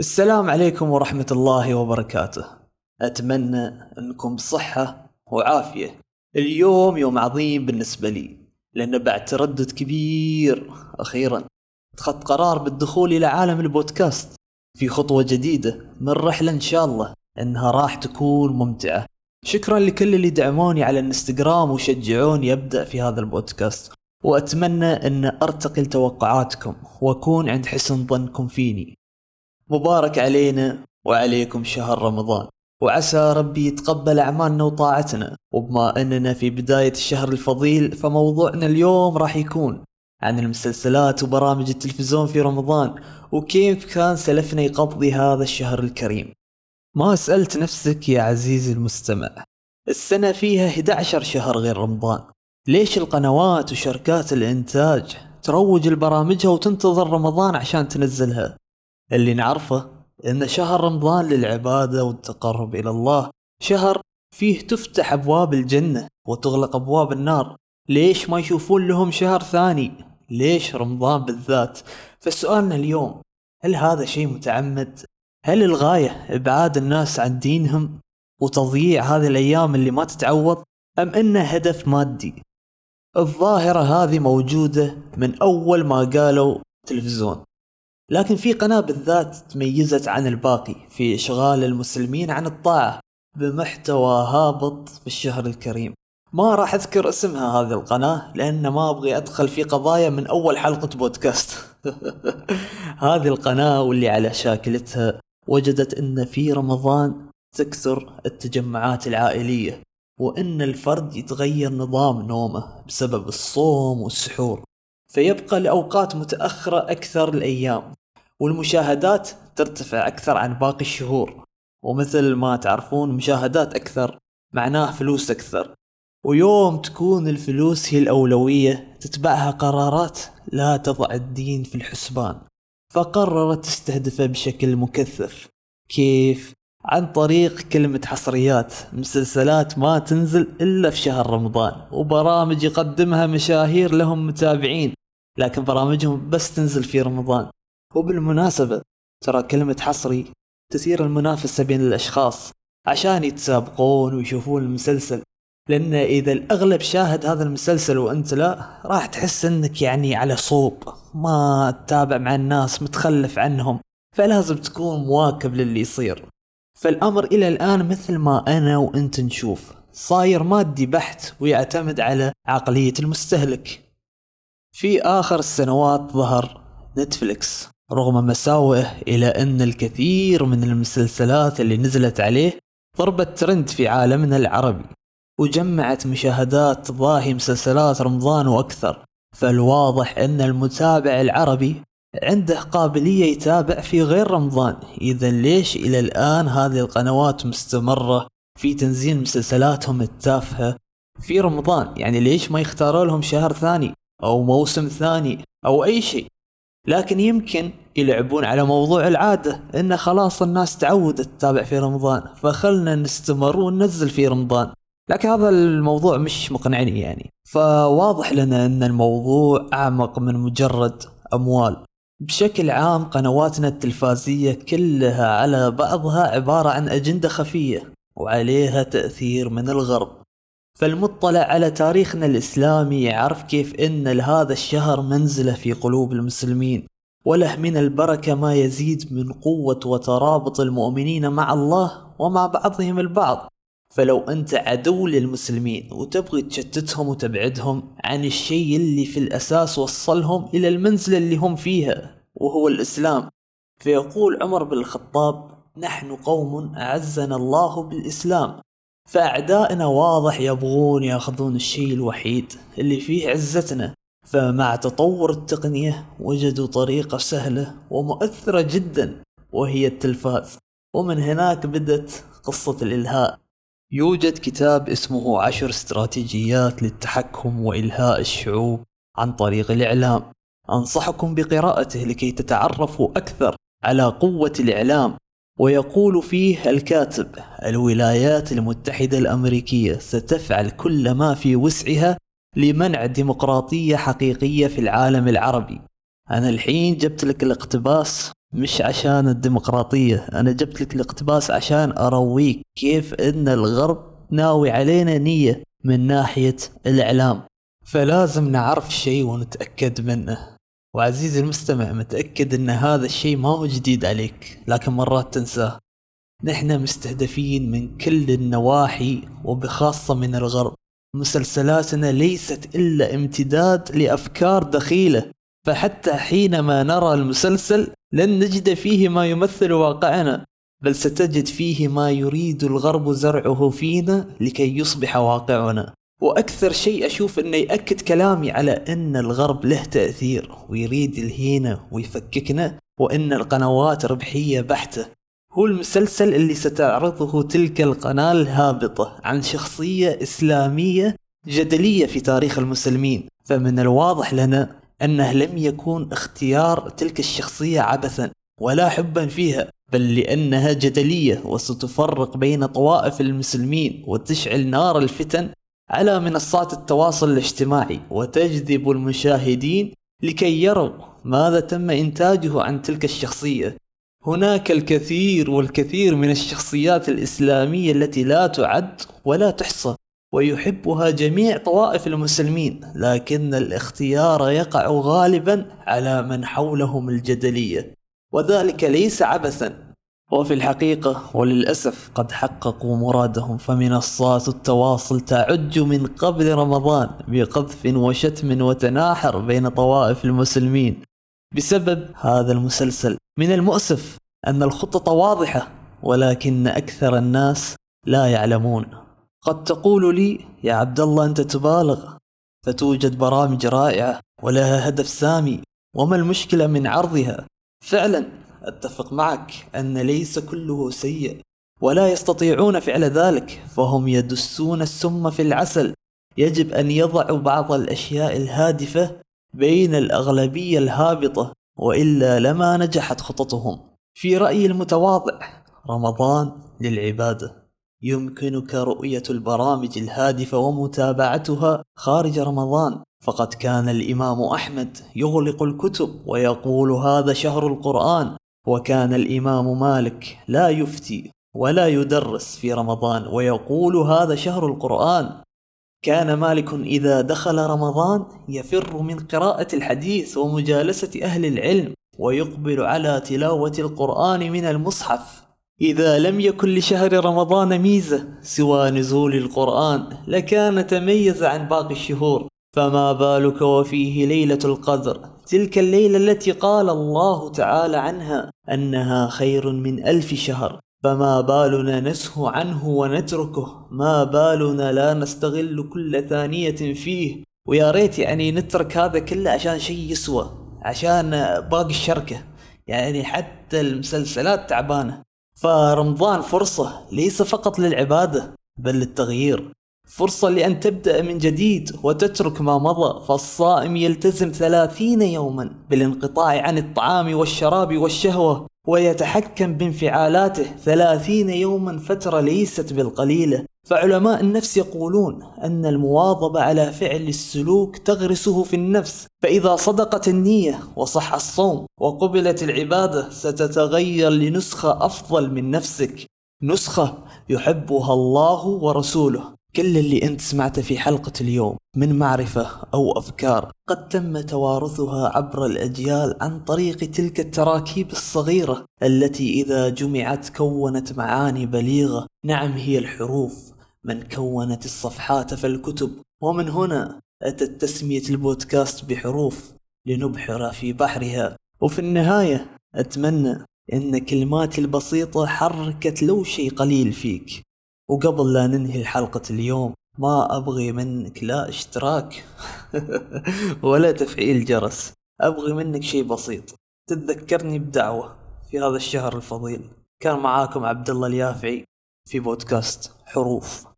السلام عليكم ورحمة الله وبركاته. أتمنى أنكم بصحة وعافية. اليوم يوم عظيم بالنسبة لي لأن بعد تردد كبير. أخيرا اتخذت قرار بالدخول إلى عالم البودكاست. في خطوة جديدة من رحلة إن شاء الله إنها راح تكون ممتعة. شكرا لكل اللي دعموني على الانستغرام وشجعوني أبدأ في هذا البودكاست. وأتمنى أن أرتقي لتوقعاتكم وأكون عند حسن ظنكم فيني. مبارك علينا وعليكم شهر رمضان. وعسى ربي يتقبل أعمالنا وطاعتنا. وبما أننا في بداية الشهر الفضيل فموضوعنا اليوم راح يكون عن المسلسلات وبرامج التلفزيون في رمضان وكيف كان سلفنا يقضي هذا الشهر الكريم. ما سألت نفسك يا عزيزي المستمع السنة فيها 11 شهر غير رمضان. ليش القنوات وشركات الإنتاج تروج لبرامجها وتنتظر رمضان عشان تنزلها؟ اللي نعرفه إن شهر رمضان للعبادة والتقرب إلى الله شهر فيه تفتح أبواب الجنة وتغلق أبواب النار. ليش ما يشوفون لهم شهر ثاني؟ ليش رمضان بالذات؟ فسؤالنا اليوم هل هذا شيء متعمد؟ هل الغاية إبعاد الناس عن دينهم وتضييع هذه الأيام اللي ما تتعوض؟ أم إنه هدف مادي؟ الظاهرة هذه موجودة من أول ما قالوا تلفزيون. لكن في قناة بالذات تميزت عن الباقي في إشغال المسلمين عن الطاعة بمحتوى هابط في الشهر الكريم. ما راح أذكر اسمها هذه القناة لأن ما أبغي أدخل في قضايا من أول حلقة بودكاست. هذه القناة واللي على شاكلتها وجدت أن في رمضان تكثر التجمعات العائلية وأن الفرد يتغير نظام نومه بسبب الصوم والسحور فيبقى لأوقات متأخرة أكثر الأيام. والمشاهدات ترتفع أكثر عن باقي الشهور. ومثل ما تعرفون مشاهدات أكثر معناه فلوس أكثر. ويوم تكون الفلوس هي الأولوية تتبعها قرارات لا تضع الدين في الحسبان. فقررت تستهدفه بشكل مكثف. كيف؟ عن طريق كلمة حصريات. مسلسلات ما تنزل إلا في شهر رمضان. وبرامج يقدمها مشاهير لهم متابعين. لكن برامجهم بس تنزل في رمضان. وبالمناسبة ترى كلمة حصري تثير المنافسة بين الأشخاص عشان يتسابقون ويشوفون المسلسل. لأن إذا الأغلب شاهد هذا المسلسل وأنت لا راح تحس أنك يعني على صوب ما تتابع مع الناس متخلف عنهم فلازم تكون مواكب للي يصير. فالأمر إلى الآن مثل ما أنا وأنت نشوف صاير مادي بحت ويعتمد على عقلية المستهلك. في آخر السنوات ظهر نتفليكس. رغم مساوئه إلى أن الكثير من المسلسلات اللي نزلت عليه ضربت ترند في عالمنا العربي وجمعت مشاهدات ضاهي مسلسلات رمضان وأكثر فالواضح أن المتابع العربي عنده قابلية يتابع في غير رمضان. إذا ليش إلى الآن هذه القنوات مستمرة في تنزيل مسلسلاتهم التافهة في رمضان؟ يعني ليش ما يختاروا لهم شهر ثاني أو موسم ثاني أو أي شيء؟ لكن يمكن يلعبون على موضوع العادة إن خلاص الناس تعودت تتابع في رمضان فخلنا نستمر وننزل في رمضان. لكن هذا الموضوع مش مقنعني يعني. فواضح لنا أن الموضوع أعمق من مجرد أموال. بشكل عام قنواتنا التلفازية كلها على بعضها عبارة عن أجندة خفية وعليها تأثير من الغرب. فالمطلع على تاريخنا الإسلامي يعرف كيف إن لهذا الشهر منزلة في قلوب المسلمين وله من البركة ما يزيد من قوة وترابط المؤمنين مع الله ومع بعضهم البعض. فلو أنت عدو للمسلمين وتبغي تشتتهم وتبعدهم عن الشيء اللي في الأساس وصلهم إلى المنزلة اللي هم فيها وهو الإسلام. فيقول عمر بن الخطاب نحن قوم أعزنا الله بالإسلام. فأعدائنا واضح يبغون ياخذون الشيء الوحيد اللي فيه عزتنا. فمع تطور التقنية وجدوا طريقة سهلة ومؤثرة جدا وهي التلفاز. ومن هناك بدت قصة الإلهاء. يوجد كتاب اسمه عشر استراتيجيات للتحكم وإلهاء الشعوب عن طريق الإعلام. أنصحكم بقراءته لكي تتعرفوا أكثر على قوة الإعلام. ويقول فيه الكاتب الولايات المتحدة الأمريكية ستفعل كل ما في وسعها لمنع ديمقراطية حقيقية في العالم العربي. أنا الحين جبت لك الاقتباس مش عشان الديمقراطية أنا جبت لك الاقتباس عشان أرويك كيف أن الغرب ناوي علينا نية من ناحية الإعلام. فلازم نعرف شيء ونتأكد منه. وعزيزي المستمع متأكد أن هذا الشيء ما هو جديد عليك لكن مرات تنساه. نحن مستهدفين من كل النواحي وبخاصة من الغرب. مسلسلاتنا ليست إلا امتداد لأفكار دخيلة فحتى حينما نرى المسلسل لن نجد فيه ما يمثل واقعنا بل ستجد فيه ما يريد الغرب زرعه فينا لكي يصبح واقعنا. وأكثر شيء أشوف إنه يأكد كلامي على إن الغرب له تأثير ويريد الهينا ويفككنا وإن القنوات ربحيه بحتة. هو المسلسل اللي ستعرضه تلك القناة الهابطة عن شخصية إسلامية جدلية في تاريخ المسلمين. فمن الواضح لنا أنه لم يكون اختيار تلك الشخصية عبثا ولا حبا فيها بل لأنها جدلية وستفرق بين طوائف المسلمين وتشعل نار الفتن على منصات التواصل الاجتماعي وتجذب المشاهدين لكي يروا ماذا تم إنتاجه عن تلك الشخصية. هناك الكثير والكثير من الشخصيات الإسلامية التي لا تعد ولا تحصى ويحبها جميع طوائف المسلمين لكن الاختيار يقع غالبا على من حولهم الجدلية. وذلك ليس عبثا. وفي الحقيقة وللأسف قد حققوا مرادهم فمنصات التواصل تعج من قبل رمضان بقذف وشتم وتناحر بين طوائف المسلمين. بسبب هذا المسلسل من المؤسف أن الخطط واضحة ولكن أكثر الناس لا يعلمون. قد تقول لي يا عبد الله أنت تبالغ فتوجد برامج رائعة ولها هدف سامي وما المشكلة من عرضها؟ فعلا أتفق معك أن ليس كله سيء ولا يستطيعون فعل ذلك فهم يدسون السم في العسل. يجب أن يضعوا بعض الأشياء الهادفة بين الأغلبية الهابطة وإلا لما نجحت خططهم. في رأيي المتواضع رمضان للعبادة. يمكنك رؤية البرامج الهادفة ومتابعتها خارج رمضان. فقد كان الإمام أحمد يغلق الكتب ويقول هذا شهر القرآن. وكان الإمام مالك لا يفتي ولا يدرس في رمضان ويقول هذا شهر القرآن. كان مالك إذا دخل رمضان يفر من قراءة الحديث ومجالسة أهل العلم ويقبل على تلاوة القرآن من المصحف. إذا لم يكن لشهر رمضان ميزة سوى نزول القرآن لكان تميز عن باقي الشهور. فما بالك وفيه ليلة القدر؟ تلك الليلة التي قال الله تعالى عنها أنها خير من ألف شهر. فما بالنا نسهو عنه ونتركه. ما بالنا لا نستغل كل ثانية فيه. ويا ريت يعني نترك هذا كله عشان شيء يسوى عشان باقي الشركة. يعني حتى المسلسلات تعبانة. فرمضان فرصة ليس فقط للعبادة بل للتغيير. فرصة لأن تبدأ من جديد وتترك ما مضى فالصائم يلتزم ثلاثين يوما بالانقطاع عن الطعام والشراب والشهوة ويتحكم بانفعالاته. ثلاثين يوما فترة ليست بالقليلة فعلماء النفس يقولون أن المواظبة على فعل السلوك تغرسه في النفس. فإذا صدقت النية وصح الصوم وقبلت العبادة ستتغير لنسخة أفضل من نفسك. نسخة يحبها الله ورسوله. كل اللي أنت سمعته في حلقة اليوم من معرفة أو أفكار قد تم توارثها عبر الأجيال عن طريق تلك التراكيب الصغيرة التي إذا جمعت كونت معاني بليغة. نعم هي الحروف من كونت الصفحات فالكتب ومن هنا أتت تسمية البودكاست بحروف لنبحر في بحرها. وفي النهاية أتمنى إن كلماتي البسيطة حركت لو شيء قليل فيك. وقبل لا ننهي حلقة اليوم ما أبغي منك لا اشتراك ولا تفعيل جرس. أبغي منك شيء بسيط. تتذكرني بدعوة في هذا الشهر الفضيل. كان معاكم عبد الله اليافعي في بودكاست حروف.